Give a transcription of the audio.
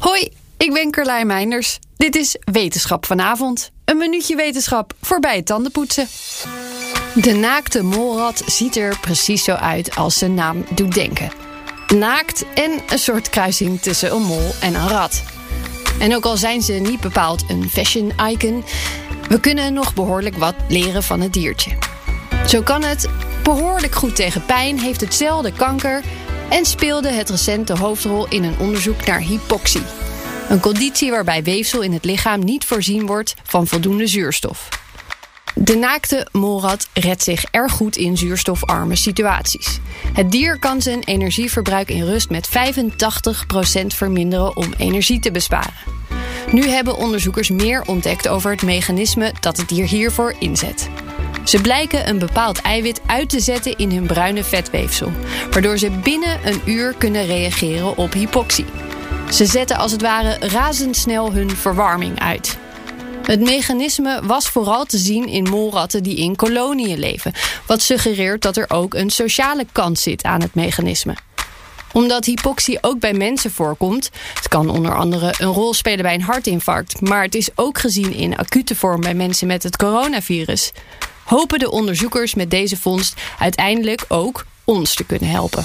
Hoi, ik ben Carlijn Meinders. Dit is Wetenschap vanavond. Een minuutje wetenschap voorbij het tandenpoetsen. De naakte molrat ziet er precies zo uit als zijn naam doet denken. Naakt en een soort kruising tussen een mol en een rat. En ook al zijn ze niet bepaald een fashion icon, we kunnen nog behoorlijk wat leren van het diertje. Zo kan het behoorlijk goed tegen pijn, heeft hetzelfde kanker en speelde het recent de hoofdrol in een onderzoek naar hypoxie. Een conditie waarbij weefsel in het lichaam niet voorzien wordt van voldoende zuurstof. De naakte molrat redt zich erg goed in zuurstofarme situaties. Het dier kan zijn energieverbruik in rust met 85% verminderen om energie te besparen. Nu hebben onderzoekers meer ontdekt over het mechanisme dat het dier hiervoor inzet. Ze blijken een bepaald eiwit uit te zetten in hun bruine vetweefsel, waardoor ze binnen een uur kunnen reageren op hypoxie. Ze zetten als het ware razendsnel hun verwarming uit. Het mechanisme was vooral te zien in molratten die in koloniën leven, wat suggereert dat er ook een sociale kant zit aan het mechanisme omdat hypoxie ook bij mensen voorkomt. Het kan onder andere een rol spelen bij een hartinfarct, maar het is ook gezien in acute vorm bij mensen met het coronavirus. Hopen de onderzoekers met deze vondst uiteindelijk ook ons te kunnen helpen.